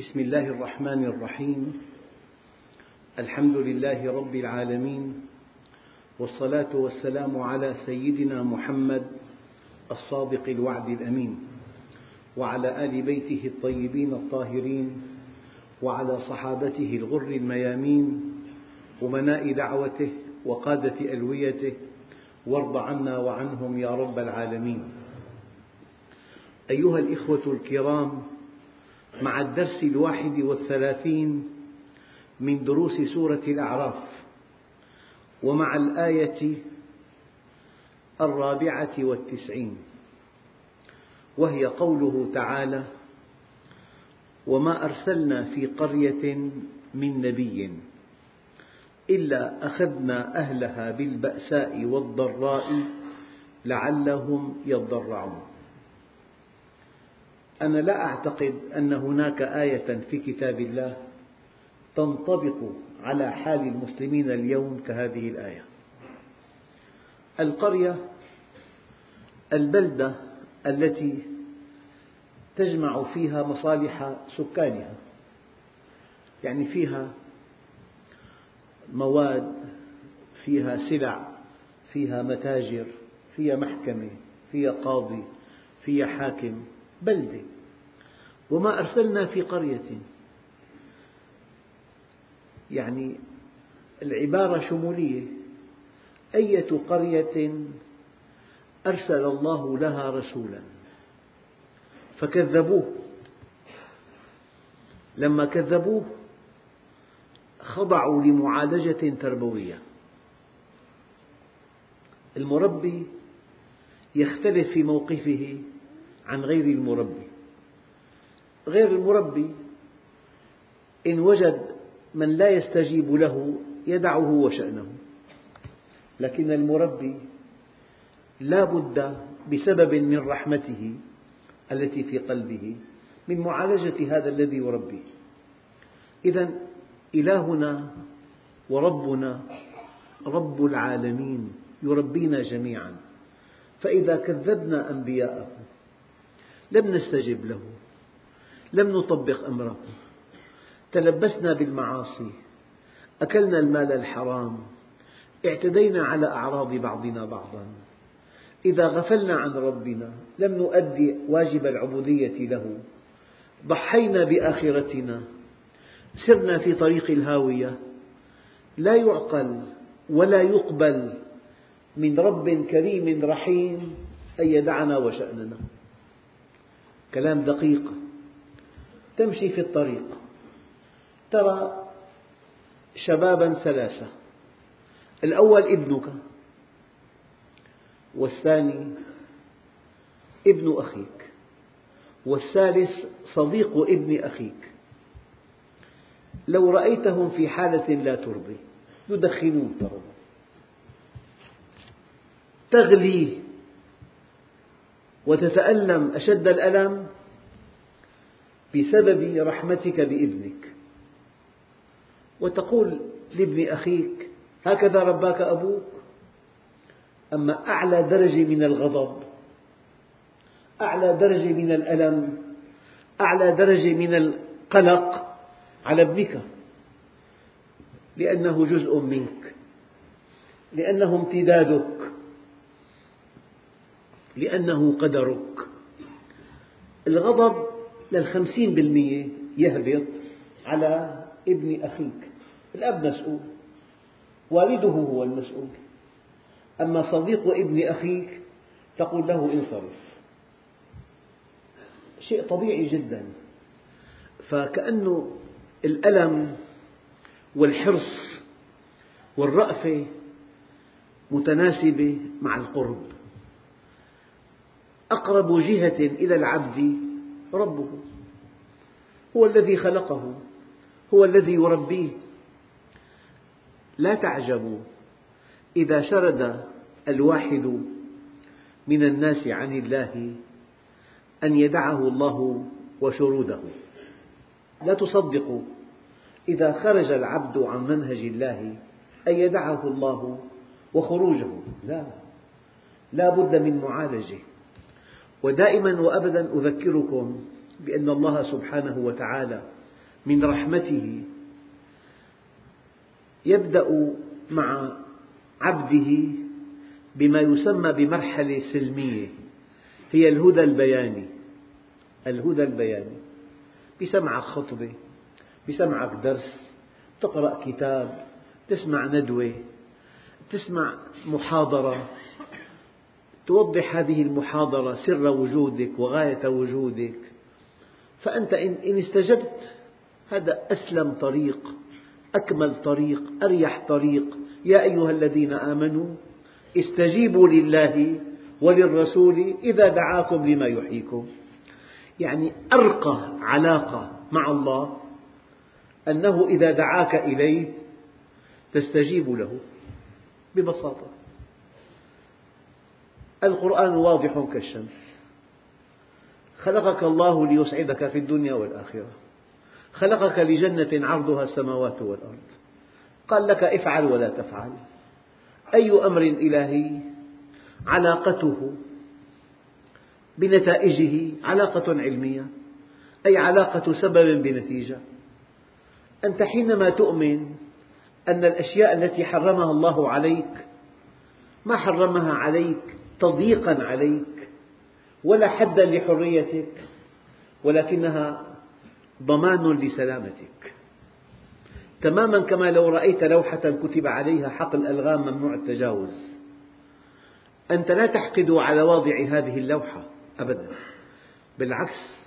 بسم الله الرحمن الرحيم. الحمد لله رب العالمين والصلاة والسلام على سيدنا محمد الصادق الوعد الأمين وعلى آل بيته الطيبين الطاهرين وعلى صحابته الغر الميامين أمناء دعوته وقادة ألويته وارض عنا وعنهم يا رب العالمين. أيها الإخوة الكرام مع الدرس الواحد والثلاثين من دروس سورة الأعراف ومع الآية الرابعة والتسعين وهي قوله تعالى وما أرسلنا في قرية من نبي إلا أخذنا أهلها بالبأساء والضراء لعلهم يضرعون. أنا لا أعتقد أن هناك آية في كتاب الله تنطبق على حال المسلمين اليوم كهذه الآية. القرية البلدة التي تجمع فيها مصالح سكانها يعني فيها مواد فيها سلع فيها متاجر فيها محكمة فيها قاضي فيها حاكم. بلدة. وما أرسلنا في قرية. يعني العبارة شمولية. أية قرية أرسل الله لها رسولا. فكذبوه. لما كذبوه خضعوا لمعالجة تربوية. المربي يختلف في موقفه عن غير المربي. غير المربي إن وجد من لا يستجيب له يدعه وشأنه. لكن المربي لا بد بسبب من رحمته التي في قلبه من معالجة هذا الذي يربيه إذا إلهنا وربنا رب العالمين يربينا جميعا. فإذا كذبنا أنبياءه لم نستجب له لم نطبق أمره. تلبسنا بالمعاصي أكلنا المال الحرام اعتدينا على أعراض بعضنا بعضا. إذا غفلنا عن ربنا لم نؤدي واجب العبودية له. ضحينا بآخرتنا سرنا في طريق الهاوية. لا يعقل ولا يقبل من رب كريم رحيم أن يدعنا وشأننا. كلام دقيق. تمشي في الطريق. ترى شبابا ثلاثة. الأول ابنك والثاني ابن أخيك والثالث صديق ابن أخيك. لو رأيتهم في حالة لا ترضي يدخنون ترى. تغلي وتتألم أشد الألم بسبب رحمتك بابنك وتقول لابن أخيك هكذا رباك أبوك أما أعلى درجة من الغضب أعلى درجة من الألم أعلى درجة من القلق على ابنك لأنه جزء منك لأنه امتدادك. لأنه قدرك. الغضب للخمسين بالمئة يهبط على ابن أخيك. الأب مسؤول والده هو المسؤول. أما صديق ابن أخيك تقول له انصرف. شيء طبيعي جدا. فكأنه الألم والحرص والرأفة متناسبة مع القرب. أقرب جهة إلى العبد ربه. هو الذي خلقه هو الذي يربيه. لا تعجبوا إذا شرد الواحد من الناس عن الله أن يدعه الله وشروده. لا تصدقوا إذا خرج العبد عن منهج الله أن يدعه الله وخروجه. لا لا بد من معالجة. ودائما وأبدا أذكركم بأن الله سبحانه وتعالى من رحمته يبدأ مع عبده بما يسمى بمرحلة سلمية هي الهدى البياني. الهدى البياني. بسمعك خطبة بسمعك درس تقرأ كتاب تسمع ندوة تسمع محاضرة توضح هذه المحاضرة سر وجودك وغاية وجودك فأنت إن استجبت هذا أسلم طريق أكمل طريق أريح طريق. يا أيها الذين آمنوا استجيبوا لله وللرسول إذا دعاكم لما يحييكم. يعني أرقى علاقة مع الله أنه إذا دعاك إليه تستجيب له ببساطة. القرآن واضح كالشمس. خلقك الله ليسعدك في الدنيا والآخرة. خلقك لجنة عرضها السماوات والأرض. قال لك افعل ولا تفعل. أي أمر إلهي؟ علاقته بنتائجه علاقة علمية. أي علاقة سبب بنتيجة. أنت حينما تؤمن أن الأشياء التي حرمها الله عليك ما حرمها عليك تضييقا عليك ولا حدا لحريتك ولكنها ضمان لسلامتك. تماما كما لو رأيت لوحة كتب عليها حقل ألغام ممنوع التجاوز. أنت لا تحقد على واضع هذه اللوحة أبدا بالعكس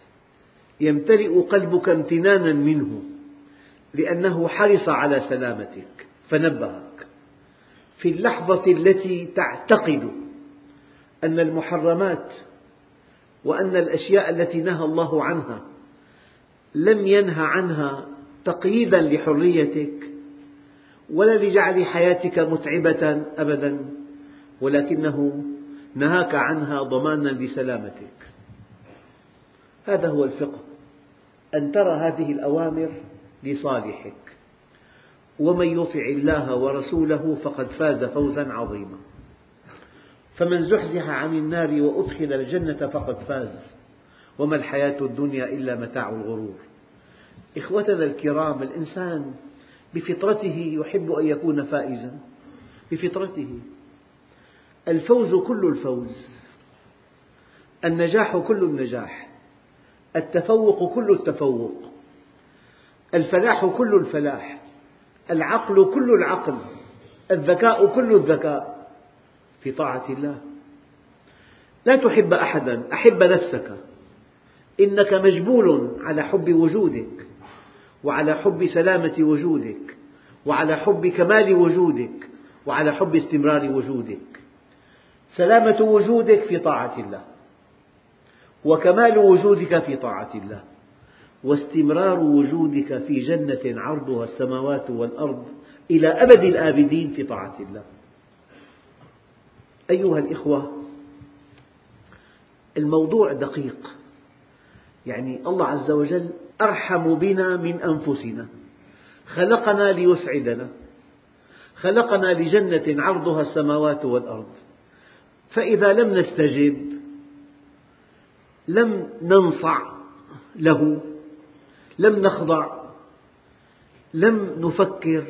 يمتلئ قلبك امتنانا منه لأنه حرص على سلامتك فنبهك. في اللحظة التي تعتقد أن المحرمات وأن الأشياء التي نهى الله عنها لم ينه عنها تقييدا لحريتك ولا لجعل حياتك متعبة أبدا ولكنه نهاك عنها ضمانا لسلامتك. هذا هو الفقه. أن ترى هذه الأوامر لصالحك. ومن يطع الله ورسوله فقد فاز فوزا عظيما. فمن زحزح عن النار وأدخل الجنة فقد فاز. وما الحياة الدنيا إلا متاع الغرور. إخوتنا الكرام الإنسان بفطرته يحب أن يكون فائزا. بفطرته. الفوز كل الفوز. النجاح كل النجاح. التفوق كل التفوق. الفلاح كل الفلاح. العقل كل العقل. الذكاء كل الذكاء. في طاعة الله. لا تحب أحدا أحب نفسك. إنك مجبول على حب وجودك وعلى حب سلامة وجودك وعلى حب كمال وجودك وعلى حب استمرار وجودك. سلامة وجودك في طاعة الله وكمال وجودك في طاعة الله واستمرار وجودك في جنة عرضها السماوات والأرض إلى أبد الآبدين في طاعة الله. أيها الإخوة الموضوع دقيق. يعني الله عز وجل أرحم بنا من أنفسنا. خلقنا ليسعدنا. خلقنا لجنة عرضها السماوات والأرض. فإذا لم نستجب لم ننصع له لم نخضع لم نفكر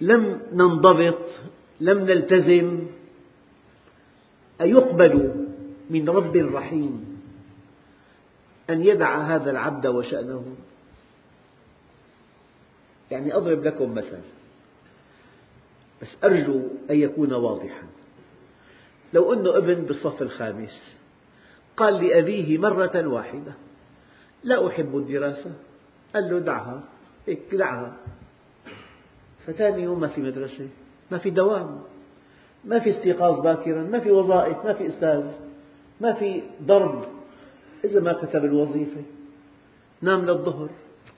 لم ننضبط لم نلتزم أيقبل من رب رحيم أن يدع هذا العبد وشأنه؟ يعني أضرب لكم مثل بس أرجو أن يكون واضحا. لو أنه ابن بالصف الخامس قال لأبيه مرة واحدة لا أحب الدراسة. قال له دعها هيك دعها. فثاني يوم ما في مدرسة ما في دوام. ما في استيقاظ باكرا ما في وظائف ما في أستاذ ما في ضرب إذا ما كتب الوظيفة. نام للظهر.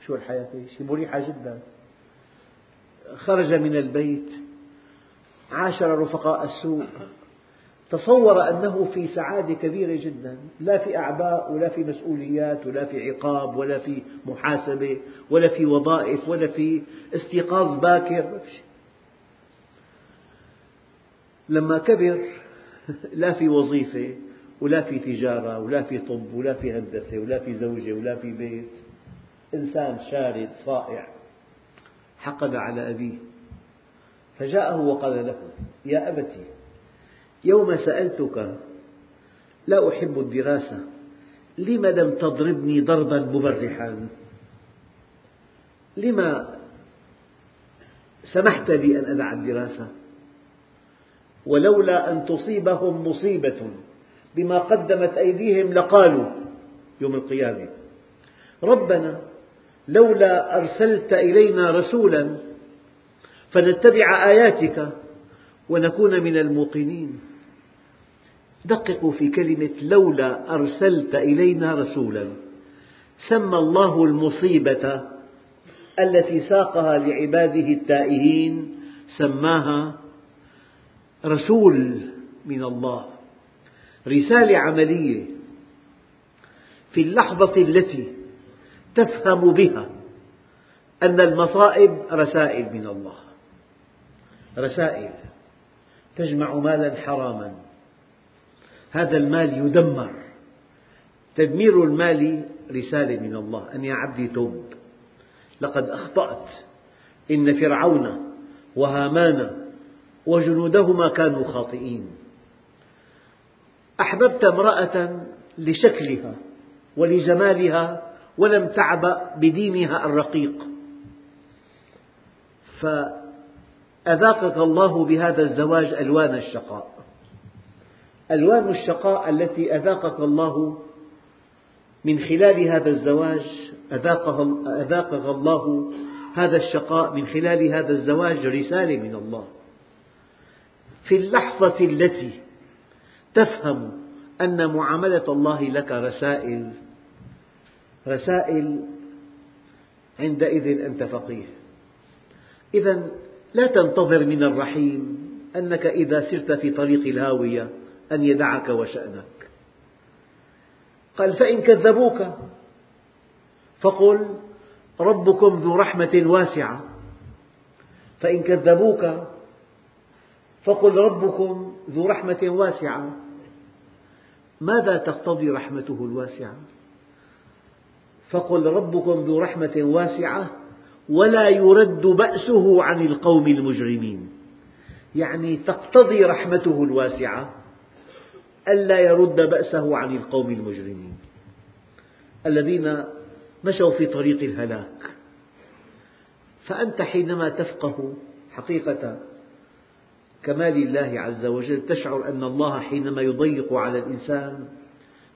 شو الحياة؟ شيء مريحة جدا. خرج من البيت. عاشر رفقاء السوء تصور أنه في سعادة كبيرة جدا. لا في أعباء ولا في مسؤوليات ولا في عقاب ولا في محاسبة ولا في وظائف ولا في استيقاظ باكر. لما كبر لا في وظيفة ولا في تجارة ولا في طب ولا في هندسة ولا في زوجة ولا في بيت. إنسان شارد صائع. حقد على أبيه. فجاءه وقال له يا أبت يوم سألتك لا أحب الدراسة لم لم تضربني ضربا مبرحا؟ لما سمحت لي أن أدع الدراسة؟ ولولا أن تصيبهم مصيبة بما قدمت أيديهم لقالوا يوم القيامة. ربنا لولا أرسلت إلينا رسولا فنتبع آياتك ونكون من الموقنين. دققوا في كلمة لولا أرسلت إلينا رسولا. سمى الله المصيبة التي ساقها لعباده التائهين سماها رسول من الله رسالة عملية في اللحظة التي تفهم بها أن المصائب رسائل من الله. رسائل تجمع مالا حراما. هذا المال يدمر. تدمير المال رسالة من الله. أن يا عبدي توب. لقد أخطأت. إن فرعون وهامان وجنودهما كانوا خاطئين. أحببت امرأة لشكلها ولجمالها ولم تعبأ بدينها الرقيق. فأذاقك الله بهذا الزواج ألوان الشقاء. ألوان الشقاء التي أذاقك الله من خلال هذا الزواج أذاقك الله هذا الشقاء من خلال هذا الزواج رسالة من الله. في اللحظة التي تفهم أن معاملة الله لك رسائل رسائل عندئذ أنت فقيه. إذا لا تنتظر من الرحيم أنك إذا سرت في طريق الهاوية أن يدعك وشأنك. قال فإن كذبوك فقل ربكم ذو رحمة واسعة فإن كذبوك فقل ربكم ذو رحمة واسعة. ماذا تقتضي رحمته الواسعة؟ فقل ربكم ذو رحمة واسعة ولا يرد بأسه عن القوم المجرمين. يعني تقتضي رحمته الواسعة ألا يرد بأسه عن القوم المجرمين. الذين مشوا في طريق الهلاك. فأنت حينما تفقه حقيقة كمال الله عز وجل تشعر أن الله حينما يضيق على الإنسان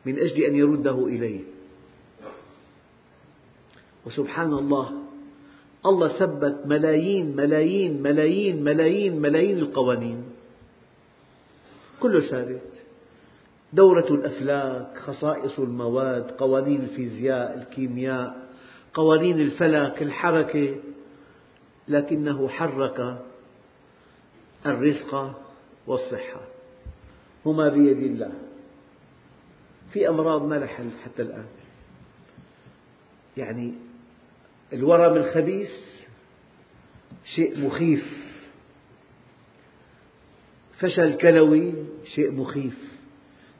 من أجل أن يرده إليه. وسبحان الله الله ثبت ملايين ملايين ملايين ملايين ملايين القوانين. كله ثابت. دورة الأفلاك خصائص المواد قوانين الفيزياء الكيمياء قوانين الفلك الحركة لكنه حرك الرزق والصحة. هما بيد الله. في أمراض ما لها حل حتى الآن. يعني الورم الخبيث شيء مخيف. فشل كلوي شيء مخيف.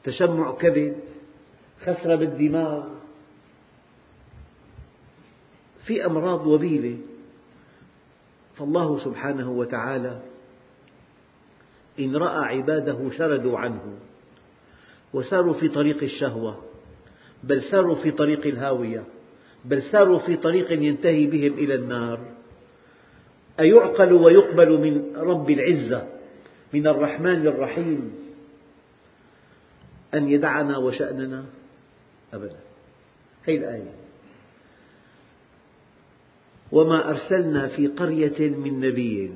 تشمع كبد خسرة بالدماغ. في أمراض وبيلة. فالله سبحانه وتعالى إن رأى عباده شردوا عنه وساروا في طريق الشهوة بل ساروا في طريق الهاوية بل ساروا في طريق ينتهي بهم إلى النار. أيعقل ويقبل من رب العزة من الرحمن الرحيم أن يدعنا وشأننا؟ أبدا. هذه الآية. وما أرسلنا في قرية من نبي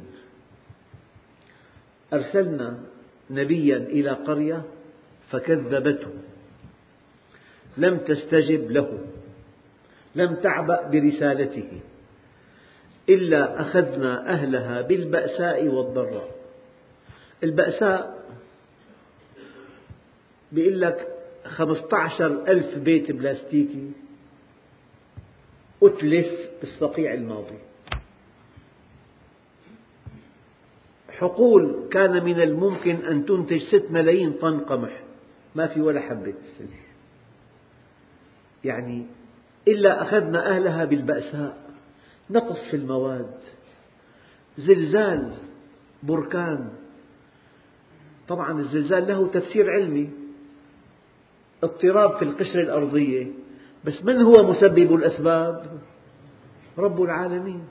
أرسلنا نبيا إلى قرية فكذبته. لم تستجب له لم تعبأ برسالته إلا أخذنا أهلها بالبأساء والضراء. البأساء بيقول لك خمسة عشر ألف بيت بلاستيكي أتلف بالصقيع الماضي. حقول كان من الممكن أن تنتج ست ملايين طن قمح. ما في ولا حبة. تستلف يعني إلا أخذنا أهلها بالبأساء. نقص في المواد. زلزال بركان. طبعا الزلزال له تفسير علمي. اضطراب في القشرة الأرضية. بس من هو مسبب الأسباب؟ رب العالمين.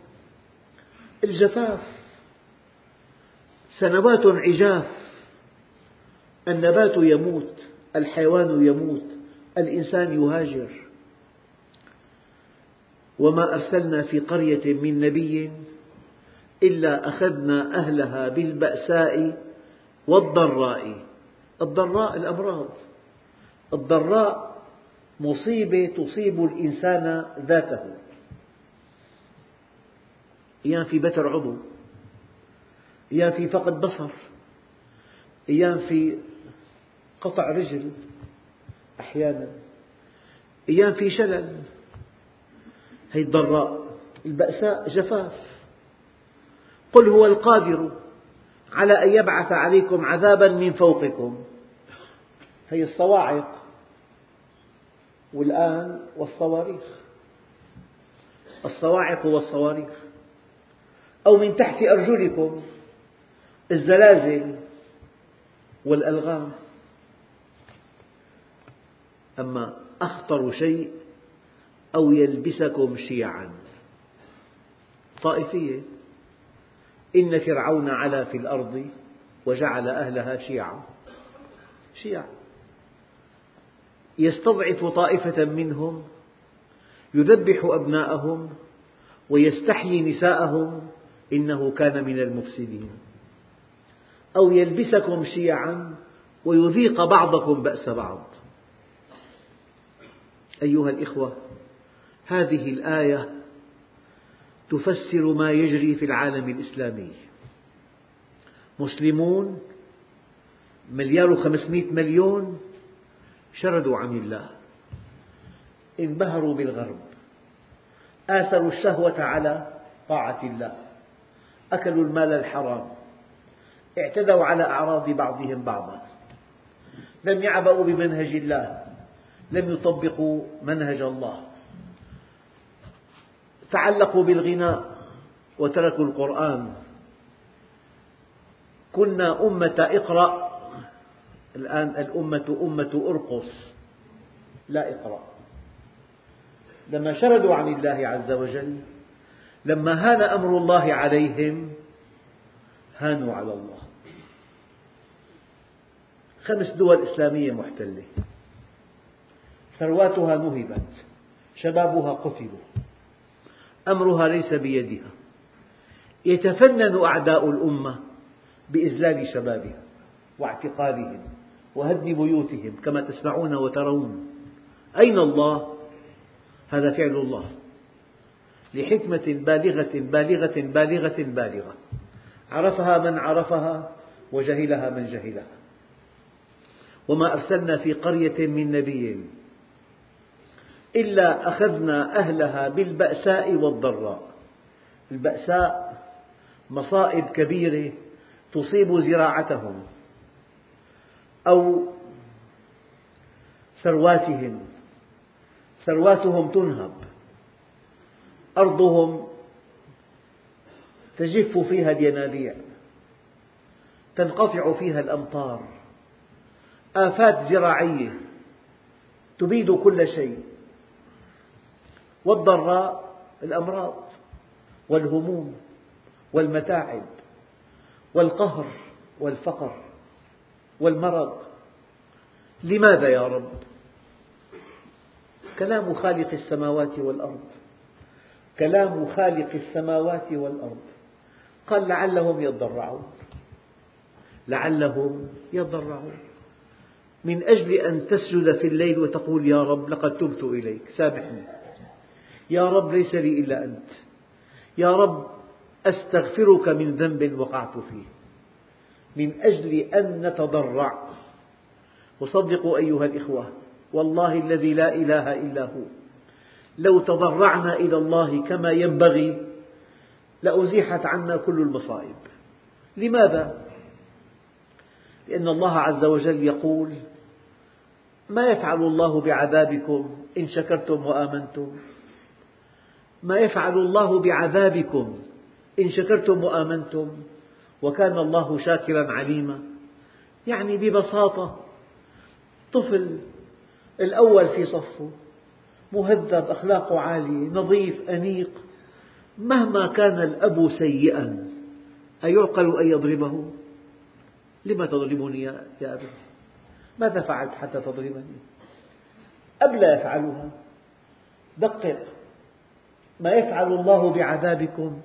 الجفاف. سنوات عجاف. النبات يموت الحيوان يموت الإنسان يهاجر. وما أرسلنا في قرية من نبي إلا أخذنا أهلها بالبأساء والضراء. الضراء الأمراض. الضراء مصيبة تصيب الإنسان ذاته. أيام في بتر عضو. أيام في فقد بصر أيام في قطع رجل أحيانا أيام في شلل هي الضراء البأساء جفاف. قل هو القادر على أن يبعث عليكم عذابا من فوقكم. هي الصواعق والآن والصواريخ. الصواعق والصواريخ. أو من تحت أرجلكم. الزلازل والألغام. أما أخطر شيء أو يلبسكم شيعا. طائفية. إن فرعون علا في الأرض وجعل أهلها شيعا. شيعا. يستضعف طائفة منهم يذبح أبناءهم ويستحيي نساءهم إنه كان من المفسدين. أو يلبسكم شيعا ويذيق بعضكم بأس بعض. أيها الإخوة هذه الآية تفسر ما يجري في العالم الإسلامي. مسلمون مليار وخمسمئة مليون شردوا عن الله. انبهروا بالغرب. آثروا الشهوة على طاعة الله. أكلوا المال الحرام. اعتدوا على أعراض بعضهم بعضا. لم يعبأوا بمنهج الله. لم يطبقوا منهج الله. تعلقوا بالغناء وتركوا القرآن. كنا أمة اقرأ. الآن الأمة أمة أرقص. لا اقرأ. لما شردوا عن الله عز وجل لما هان أمر الله عليهم هانوا على الله. خمس دول إسلامية محتلة. ثرواتها نهبت شبابها قتلوا. أمرها ليس بيدها. يتفنن أعداء الأمة بإذلال شبابها واعتقالهم وهدم بيوتهم كما تسمعون وترون. أين الله؟ هذا فعل الله. لحكمة بالغة بالغة بالغة بالغة. عرفها من عرفها وجهلها من جهلها. وما أرسلنا في قرية من نبي. إلا أخذنا أهلها بالبأساء والضراء. البأساء مصائب كبيرة تصيب زراعتهم أو ثرواتهم. ثرواتهم تنهب. أرضهم تجف فيها الينابيع. تنقطع فيها الأمطار. آفات زراعية تبيد كل شيء والضراء الأمراض والهموم والمتاعب والقهر والفقر والمرض. لماذا يا رب؟ كلام خالق السماوات والأرض كلام خالق السماوات والأرض. قال لعلهم يضرعون لعلهم يضرعون. من أجل أن تسجد في الليل وتقول يا رب لقد تبت إليك. سامحني يا رب ليس لي إلا أنت. يا رب أستغفرك من ذنب وقعت فيه. من أجل أن نتضرع. وصدقوا أيها الإخوة والله الذي لا إله إلا هو. لو تضرعنا إلى الله كما ينبغي لأزيحت عنا كل المصائب. لماذا؟ لأن الله عز وجل يقول ما يفعل الله بعذابكم إن شكرتم وآمنتم ما يفعل الله بعذابكم إن شكرتم وآمنتم وكان الله شاكرا عليما يعني ببساطة طفل الأول في صفه مهذب أخلاقه عالية نظيف أنيق مهما كان الأب سيئا أيعقل أن يضربه؟ لم تضربني يا أبي؟ ماذا فعلت حتى تضربني؟ أب لا يفعلها؟ دقق. ما يفعل الله بعذابكم؟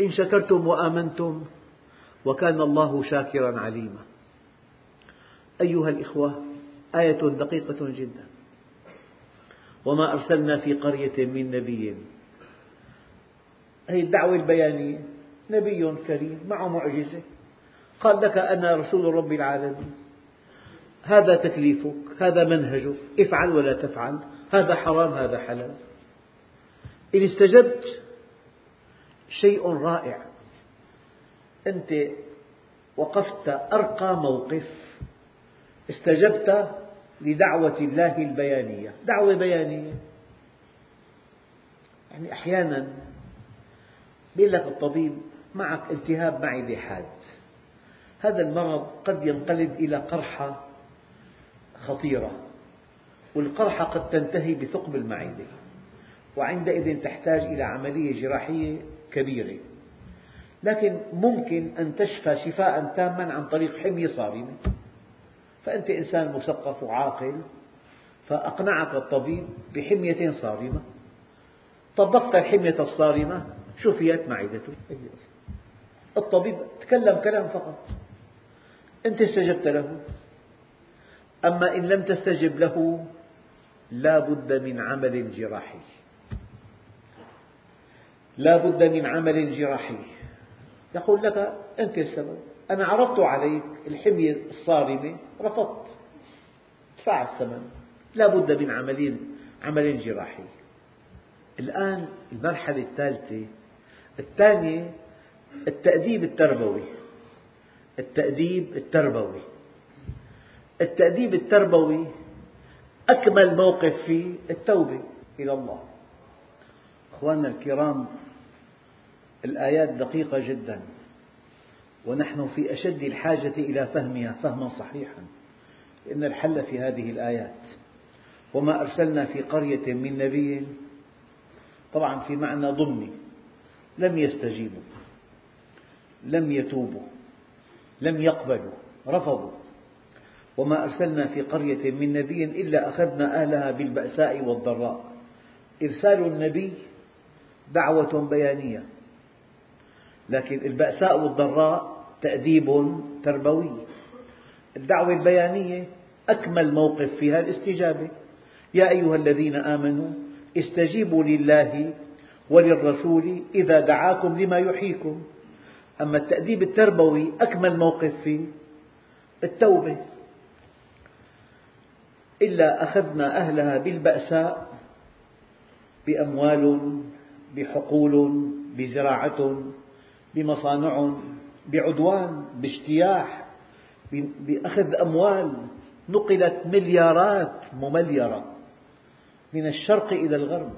إن شكرتم وآمنتم وكان الله شاكرا عليما. أيها الإخوة آية دقيقة جدا. وما أرسلنا في قرية من نبي. هذه الدعوة البيانية. نبي كريم معه معجزة. قال لك أنا رسول رب العالمين. هذا تكليفك هذا منهجك افعل ولا تفعل هذا حرام هذا حلال. إن استجبت شيء رائع. أنت وقفت أرقى موقف. استجبت لدعوة الله البيانية. دعوة بيانية. يعني أحيانا يقول لك الطبيب معك التهاب معدة حاد هذا المرض قد ينقلب إلى قرحة خطيرة. والقرحة قد تنتهي بثقب المعدة وعندئذ تحتاج إلى عملية جراحية كبيرة. لكن ممكن أن تشفى شفاء تاما عن طريق حمية صارمة فأنت إنسان مثقف وعاقل فأقنعك الطبيب بحمية صارمة. طبقت الحمية الصارمة شفيت معدته. الطبيب تكلم كلام فقط. أنت استجبت له. أما إن لم تستجب له لا بد من عمل جراحي. لا بد من عمل جراحي. يقول لك أنت السبب أنا عرضت عليك الحمية الصارمة رفضت. ادفع الثمن. لا بد من عمل عمل جراحي. الآن المرحلة الثالثة. الثانية التأديب التربوي. التأديب التربوي. التأديب التربوي أكمل موقف فيه التوبة إلى الله. أخواننا الكرام الآيات دقيقة جدا ونحن في أشد الحاجة إلى فهمها فهما صحيحا لأن الحل في هذه الآيات. وما أرسلنا في قرية من نبي طبعا في معنى ضمني لم يستجيبوا لم يتوبوا لم يقبلوا رفضوا. وما أرسلنا في قرية من نبي إلا أخذنا أهلها بالبأساء والضراء. إرسال النبي دعوة بيانية. لكن البأساء والضراء تأديب تربوي. الدعوة البيانية أكمل موقف فيها الاستجابة. يا أيها الذين آمنوا استجيبوا لله وللرسول إذا دعاكم لما يحييكم. أما التأديب التربوي أكمل موقف فيه التوبة. إلا أخذنا أهلها بالبأساء بأموال بحقول بزراعة بمصانع بعدوان باجتياح بأخذ أموال نقلت مليارات ممليرة من الشرق إلى الغرب.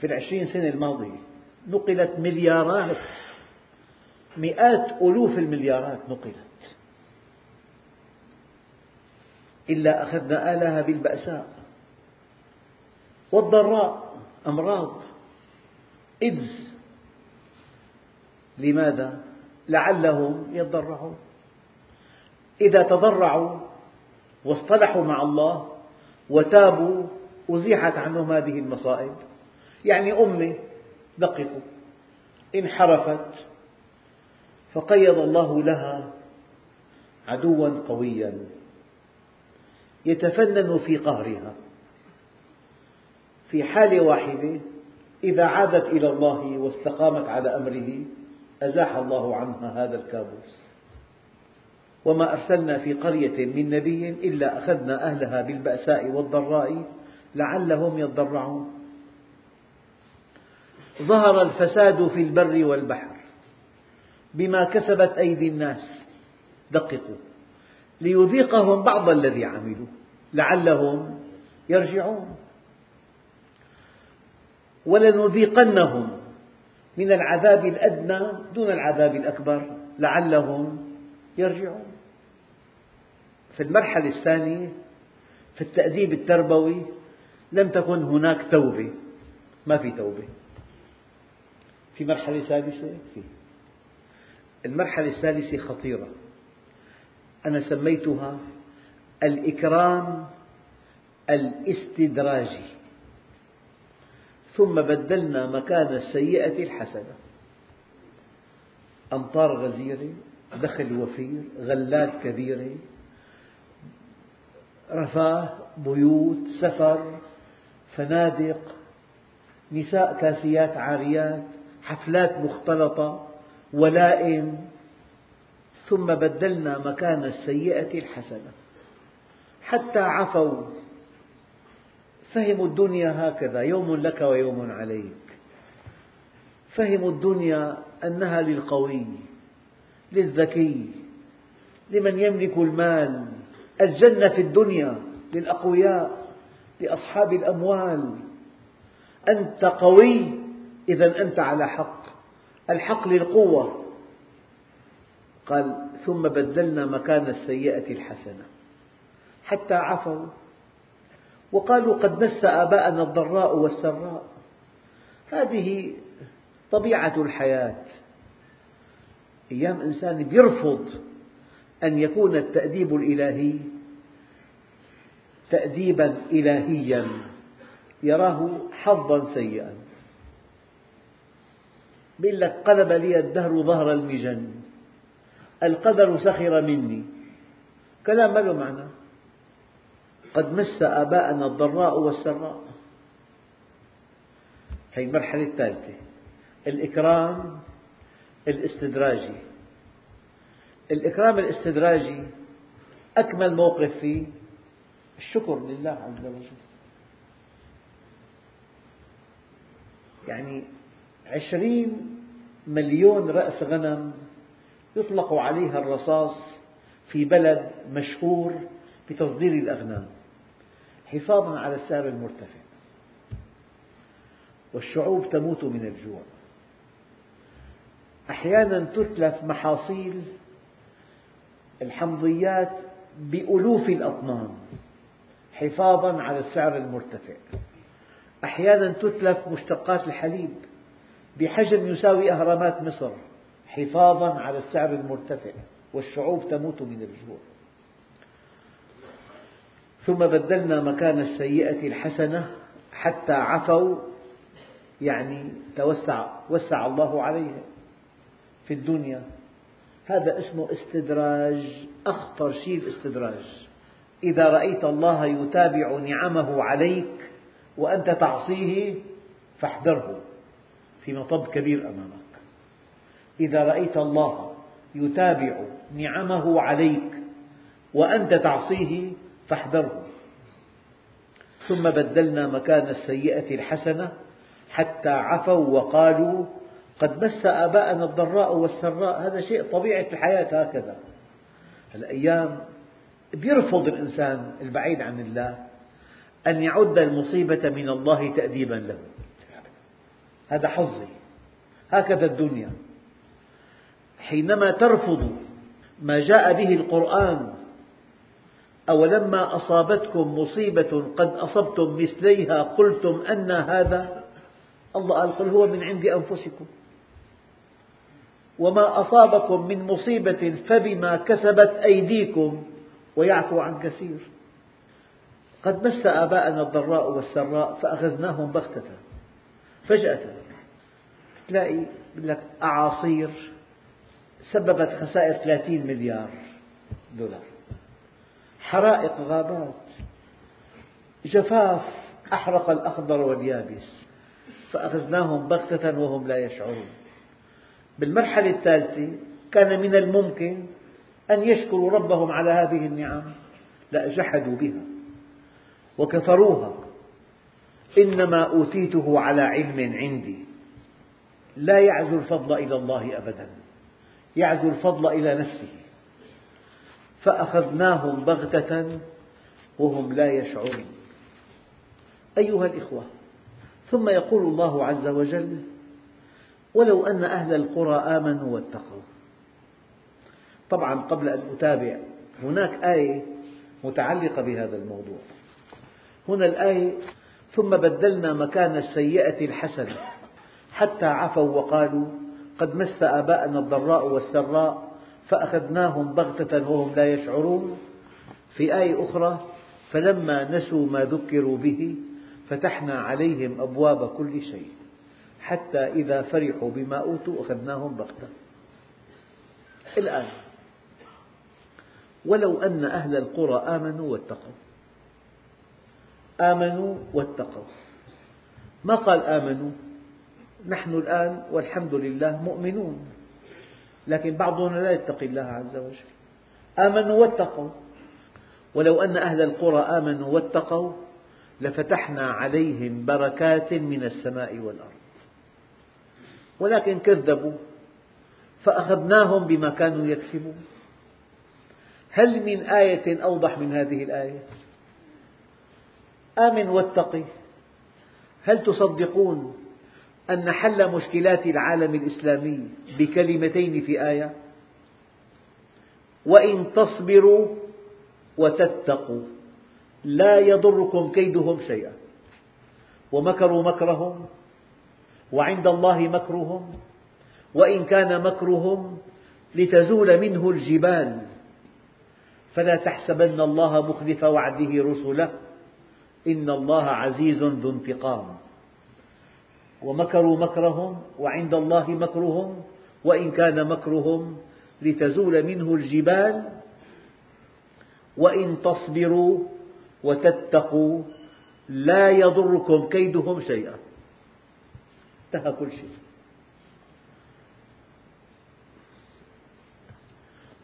في العشرين سنة الماضية نقلت مليارات مئات ألوف المليارات نقلت. إلا أخذنا آلها بالبأساء. والضراء أمراض. إيدز لماذا؟ لعلهم يضرعون إذا تضرعوا واصطلحوا مع الله وتابوا أزيحت عنهم هذه المصائب. يعني أمة دققوا. انحرفت. فقيض الله لها عدوا قويا. يتفنن في قهرها. في حالة واحدة إذا عادت إلى الله واستقامت على أمره أزاح الله عنها هذا الكابوس. وما أرسلنا في قرية من نبي إلا أخذنا أهلها بالبأساء والضراء لعلهم يضرعون. ظهر الفساد في البر والبحر بما كسبت أيدي الناس. دققوا. ليذيقهم بعض الذي عملوا لعلهم يرجعون. ولنذيقنهم من العذاب الأدنى دون العذاب الأكبر لعلهم يرجعون. في المرحلة الثانية في التأديب التربوي لم تكن هناك توبة. ما في توبة. في مرحلة ثالثة؟ في. المرحلة الثالثة خطيرة. أنا سميتها الإكرام الاستدراجي. ثم بدلنا مكان السيئة الحسنة. أمطار غزيرة دخل وفير غلات كبيرة رفاه بيوت سفر فنادق نساء كاسيات عاريات حفلات مختلطة ولائم. ثم بدلنا مكان السيئة الحسنة. حتى عفوا. فهموا الدنيا هكذا يوم لك ويوم عليك. فهموا الدنيا أنها للقوي للذكي لمن يملك المال. الجنة في الدنيا للأقوياء لأصحاب الأموال. أنت قوي إذا أنت على حق. الحق للقوة. قال ثم بدلنا مكان السيئة الحسنة. حتى عفوا. وقالوا قد مس آباءنا الضراء والسراء. هذه طبيعة الحياة. أيام إنسان يرفض أن يكون التأديب الإلهي تأديبا إلهيا يراه حظا سيئا. يقول لك قلب لي الدهر ظهر المجن. القدر سخر مني. كلام ما له معنى. قد مس آباءنا الضراء والسراء. هي المرحلة الثالثة الإكرام الاستدراجي. الإكرام الاستدراجي أكمل موقف فيه الشكر لله عز وجل. يعني عشرين مليون رأس غنم يطلق عليها الرصاص في بلد مشهور بتصدير الأغنام حفاظا على السعر المرتفع. والشعوب تموت من الجوع. أحيانا تتلف محاصيل الحمضيات بألوف الأطنان حفاظا على السعر المرتفع. أحيانا تتلف مشتقات الحليب بحجم يساوي أهرامات مصر. حفاظا على السعر المرتفع والشعوب تموت من الجوع. ثم بدلنا مكان السيئة الحسنة حتى عفوا يعني توسع وسع الله عليهم في الدنيا. هذا اسمه استدراج أخطر شيء الاستدراج إذا رأيت الله يتابع نعمه عليك وأنت تعصيه فاحذره في مطب كبير أمامك. إذا رأيت الله يتابع نعمه عليك وأنت تعصيه فاحذره. ثم بدلنا مكان السيئة الحسنة حتى عفوا وقالوا قد مس آباءنا الضراء والسراء. هذا شيء طبيعة الحياة هكذا. الأيام يرفض الإنسان البعيد عن الله أن يعد المصيبة من الله تأديبا له. هذا حظي. هكذا الدنيا. حينما ترفض ما جاء به القرآن أولما أصابتكم مصيبة قد أصبتم مثليها قلتم أن هذا؟ الله قال قل هو من عند أنفسكم. وما أصابكم من مصيبة فبما كسبت أيديكم ويعفو عن كثير. قد مس آباءنا الضراء والسراء فأخذناهم بغتة فجأة تلاقي لك أعاصير سببت خسائر 30 مليار دولار. حرائق غابات. جفاف أحرق الأخضر واليابس. فأخذناهم بغتة وهم لا يشعرون. بالمرحلة الثالثة كان من الممكن أن يشكروا ربهم على هذه النعم. لا جحدوا بها. وكفروها. إنما أوتيته على علم عندي. لا يعزو الفضل إلى الله أبدا. يعزو الفضل إلى نفسه. فأخذناهم بغتة وهم لا يشعرون. أيها الإخوة ثم يقول الله عز وجل ولو أن أهل القرى آمنوا واتقوا. طبعا قبل أن أتابع هناك آية متعلقة بهذا الموضوع. هنا الآية ثم بدلنا مكان السيئة الحسنة حتى عفوا وقالوا قد مس آباءنا الضراء والسراء فأخذناهم بغتة وهم لا يشعرون. في آية أخرى فلما نسوا ما ذكروا به فتحنا عليهم أبواب كل شيء حتى إذا فرحوا بما أوتوا أخذناهم بغتة. الآن ولو أن أهل القرى آمنوا واتقوا. آمنوا واتقوا. ما قال آمنوا؟ نحن الآن والحمد لله مؤمنون. لكن بعضنا لا يتقي الله عز وجل. آمنوا واتقوا. ولو أن أهل القرى آمنوا واتقوا لفتحنا عليهم بركات من السماء والأرض. ولكن كذبوا فأخذناهم بما كانوا يكسبون. هل من آية أوضح من هذه الآية؟ آمن واتقي. هل تصدقون؟ أن حل مشكلات العالم الإسلامي بكلمتين في آية. وإن تصبروا وتتقوا لا يضركم كيدهم شيئا. ومكروا مكرهم وعند الله مكرهم وإن كان مكرهم لتزول منه الجبال. فلا تحسبن الله مخلف وعده رسله إن الله عزيز ذو انتقام. ومكروا مكرهم وعند الله مكرهم وإن كان مكرهم لتزول منه الجبال وإن تصبروا وتتقوا لا يضركم كيدهم شيئا. انتهى كل شيء.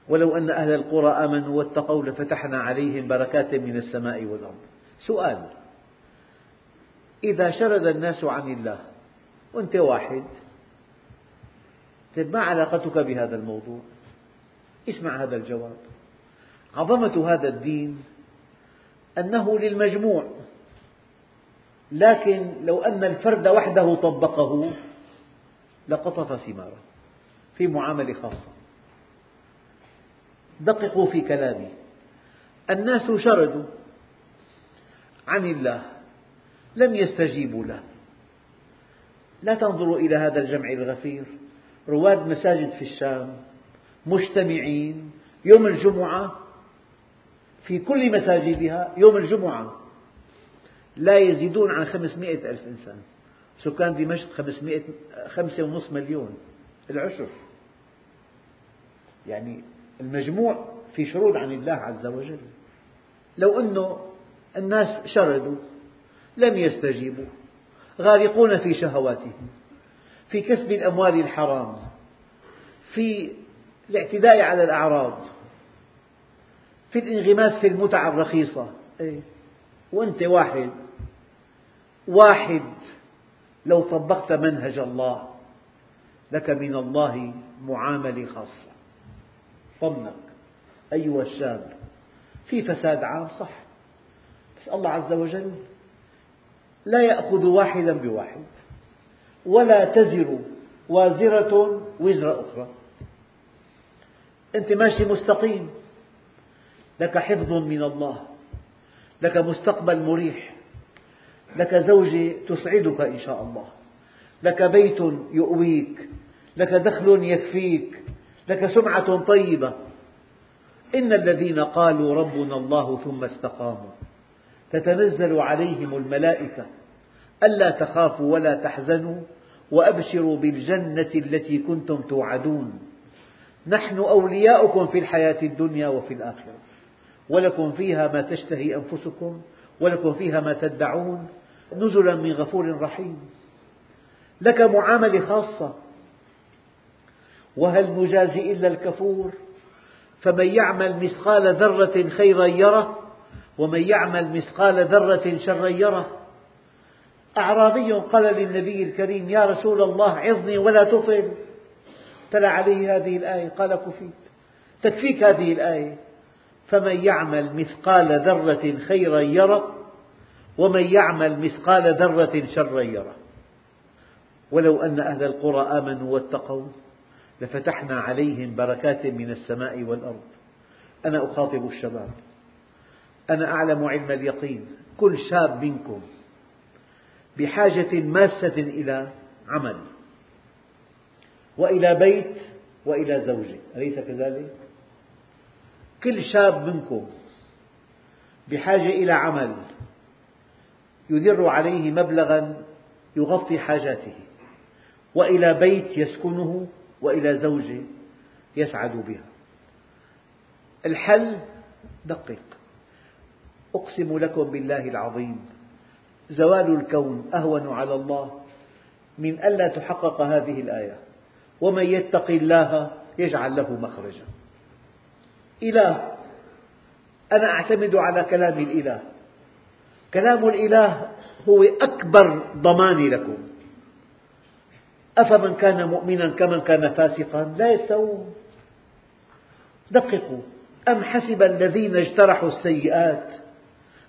ولو أن أهل القرى آمنوا واتقوا لفتحنا عليهم بركات من السماء والأرض. سؤال إذا شرد الناس عن الله وأنت واحد. طيب ما علاقتك بهذا الموضوع؟ اسمع هذا الجواب. عظمة هذا الدين أنه للمجموع لكن لو أن الفرد وحده طبقه لقطف ثماره في معاملة خاصة. دققوا في كلامي. الناس شردوا عن الله لم يستجيبوا له. لا تنظروا إلى هذا الجمع الغفير. رواد مساجد في الشام مجتمعين يوم الجمعة في كل مساجدها يوم الجمعة. لا يزيدون عن خمسمائة ألف إنسان. سكان دمشق خمسمائة خمسة ونصف مليون. العشر. يعني المجموع في شرود عن الله عز وجل. لو أنه الناس شردوا لم يستجيبوا. غارقون في شهواتهم في كسب الأموال الحرام في الاعتداء على الأعراض في الانغماس في المتع الرخيصة إيه؟ وأنت واحد واحد لو طبقت منهج الله لك من الله معاملة خاصة طمنك أيها الشاب في فساد عام صح بس الله عز وجل لا يأخذ واحدا بواحد ولا تزر وازرة وزر أخرى. أنت ماشي مستقيم لك حفظ من الله لك مستقبل مريح لك زوجة تسعدك إن شاء الله لك بيت يؤويك لك دخل يكفيك لك سمعة طيبة. إن الذين قالوا ربنا الله ثم استقاموا تتنزل عليهم الملائكة. ألا تخافوا ولا تحزنوا وأبشروا بالجنة التي كنتم توعدون. نحن أولياؤكم في الحياة الدنيا وفي الآخرة. ولكم فيها ما تشتهي أنفسكم ولكم فيها ما تدعون. نزلا من غفور رحيم. لك معاملة خاصة. وهل نجازي إلا الكفور؟ فمن يعمل مثقال ذرة خيرا يره ومن يعمل مثقال ذرة شرا يره. أعرابي قال للنبي الكريم يا رسول الله عظني ولا تطل تلا عليه هذه الآية قال كفيت. تكفيك هذه الآية. فمن يعمل مثقال ذرة خيرا يره ومن يعمل مثقال ذرة شرا يره. ولو أن أهل القرى آمنوا واتقوا لفتحنا عليهم بركات من السماء والأرض. أنا أخاطب الشباب. أنا أعلم علم اليقين. كل شاب منكم بحاجة ماسة إلى عمل. وإلى بيت وإلى زوجة أليس كذلك؟ كل شاب منكم بحاجة إلى عمل يدر عليه مبلغا يغطي حاجاته. وإلى بيت يسكنه وإلى زوجة يسعد بها. الحل دقق أقسم لكم بالله العظيم زوال الكون أهون على الله من ألا تحقق هذه الآية. ومن يتق الله يجعل له مخرجا. إله أنا أعتمد على كلام الإله. كلام الإله هو أكبر ضمان لكم. أفمن كان مؤمنا كمن كان فاسقا؟ لا يستوون. دققوا. أم حسب الذين اجترحوا السيئات؟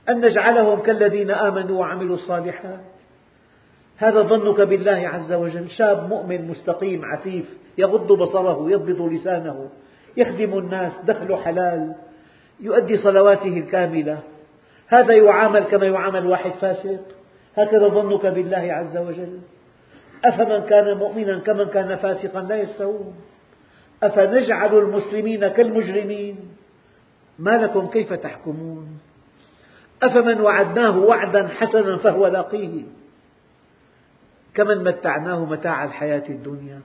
أن نجعلهم كالذين آمنوا وعملوا الصالحات. هذا ظنك بالله عز وجل. شاب مؤمن مستقيم عفيف يغض بصره يضبط لسانه يخدم الناس دخل حلال يؤدي صلواته الكاملة. هذا يعامل كما يعامل واحد فاسق. هكذا ظنك بالله عز وجل. أفمن كان مؤمنا كمن كان فاسقا لا يستوون. أفنجعل المسلمين كالمجرمين؟ ما لكم كيف تحكمون؟ أفمن وعدناه وعدا حسنا فهو لاقيه. كمن متعناه متاع الحياة الدنيا.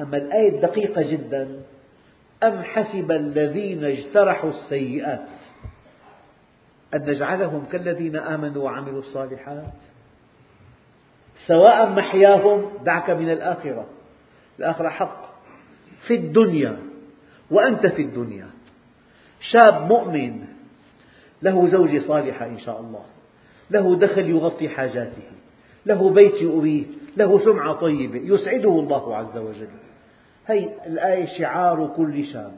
أما الآية الدقيقة جدا. أم حسب الذين اجترحوا السيئات؟ أن نجعلهم كالذين آمنوا وعملوا الصالحات. سواء محياهم دعك من الآخرة. الآخرة حق. في الدنيا. وأنت في الدنيا. شاب مؤمن له زوجة صالحة إن شاء الله. له دخل يغطي حاجاته. له بيت يؤويه. له سمعة طيبة. يسعده الله عز وجل. هي الآية شعار كل شاب.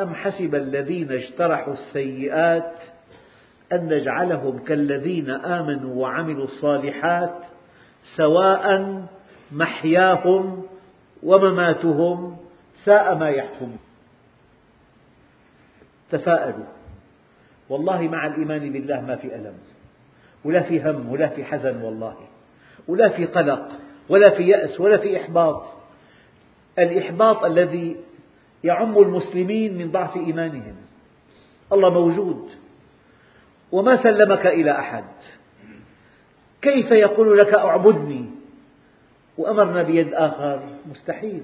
أم حسب الذين اجترحوا السيئات أن نجعلهم كالذين آمنوا وعملوا الصالحات سواء محياهم ومماتهم ساء ما يحكمون. تفاءلوا. والله مع الإيمان بالله ما في ألم ولا في هم ولا في حزن والله ولا في قلق ولا في يأس ولا في إحباط. الإحباط الذي يعم المسلمين من ضعف إيمانهم. الله موجود. وما سلمك إلى أحد. كيف يقول لك أعبدني؟ وأمرنا بيد آخر. مستحيل.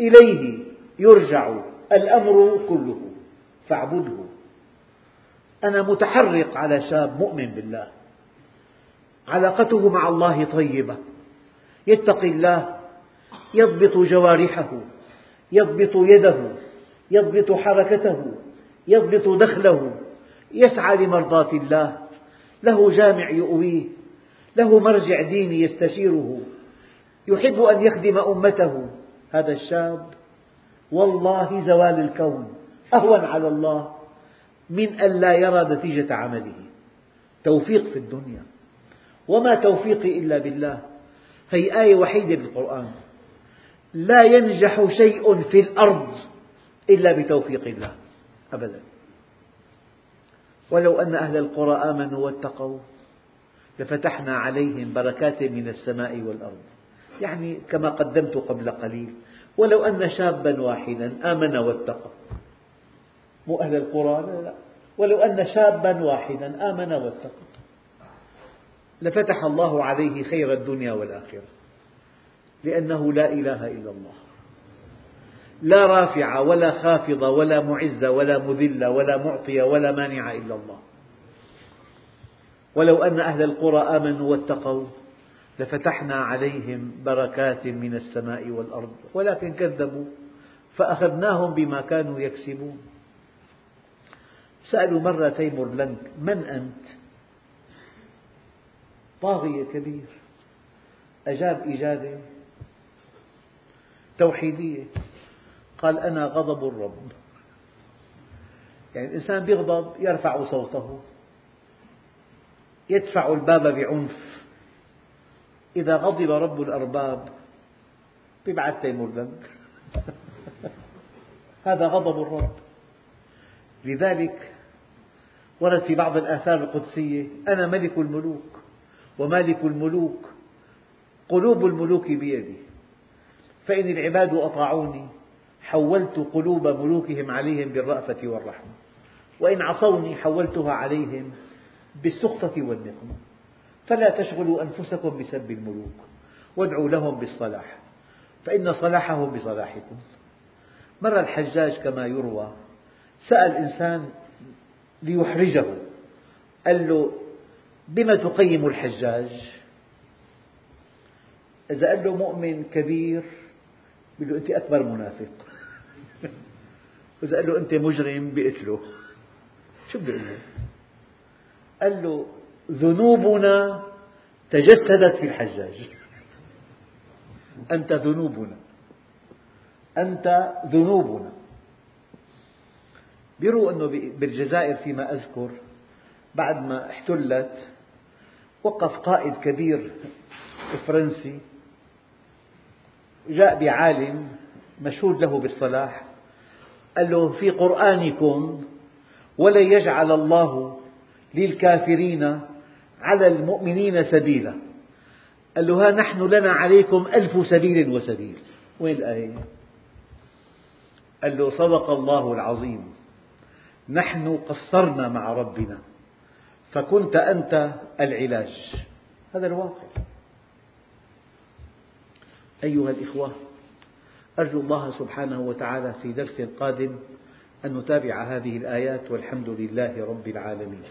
إليه يرجع الأمر كله. فاعبده. أنا متحرق على شاب مؤمن بالله. علاقته مع الله طيبة. يتقي الله. يضبط جوارحه. يضبط يده. يضبط حركته. يضبط دخله. يسعى لمرضاة الله. له جامع يؤويه. له مرجع ديني يستشيره. يحب أن يخدم أمته. هذا الشاب. والله زوال الكون. أهون على الله. من أن لا يرى نتيجة عمله. توفيق في الدنيا. وما توفيقي إلا بالله. هي آية وحيدة بالقرآن. لا ينجح شيء في الأرض إلا بتوفيق الله. أبدا. ولو أن أهل القرى آمنوا واتقوا لفتحنا عليهم بركات من السماء والأرض. يعني كما قدمت قبل قليل ولو أن شابا واحدا آمن واتقى. مو أهل القرى لا لا. ولو أن شابا واحدا آمن واتقى. لفتح الله عليه خير الدنيا والآخرة. لأنه لا إله إلا الله. لا رافعة ولا خافضة ولا معزة ولا مذلة ولا معطية ولا مانعة إلا الله. ولو أن أهل القرى آمنوا واتقوا لفتحنا عليهم بركات من السماء والأرض. ولكن كذبوا فأخذناهم بما كانوا يكسبون. سألوا مرة تيمور لنك من أنت؟ طاغية كبير أجاب إجابة توحيدية قال أنا غضب الرب. يعني الإنسان يغضب يرفع صوته يدفع الباب بعنف. إذا غضب رب الأرباب يبعث تيمور البنك هذا غضب الرب. لذلك ورد في بعض الآثار القدسية. أنا ملك الملوك ومالك الملوك. قلوب الملوك بيدي. فإن العباد أطاعوني حولت قلوب ملوكهم عليهم بالرأفة والرحمة. وإن عصوني حولتها عليهم بالسخطة والنقمة فلا تشغلوا أنفسكم بسب الملوك. وادعوا لهم بالصلاح. فإن صلاحهم بصلاحكم. مر الحجاج كما يروى سأل إنسان ليحرجه. قال له بما تقيم الحجاج؟ إذا قال له مؤمن كبير بيقول له أنت أكبر منافق. وإذا قال له أنت مجرم. بيقتله. شو بده يقول له؟ قال له ذنوبنا تجسدت في الحجاج. أنت ذنوبنا. أنت ذنوبنا. بيروا أنه بالجزائر فيما أذكر بعد ما احتلت وقف قائد كبير فرنسي جاء بعالم مشهود له بالصلاح قال له في قرآنكم ولن يجعل الله للكافرين على المؤمنين سبيلا. قال له ها نحن لنا عليكم ألف سبيل وسبيل. وين الآية؟ قال له صدق الله العظيم. نحن قصرنا مع ربنا. فكنت أنت العلاج. هذا الواقع. أيها الإخوة أرجو الله سبحانه وتعالى في درس قادم أن نتابع هذه الآيات والحمد لله رب العالمين.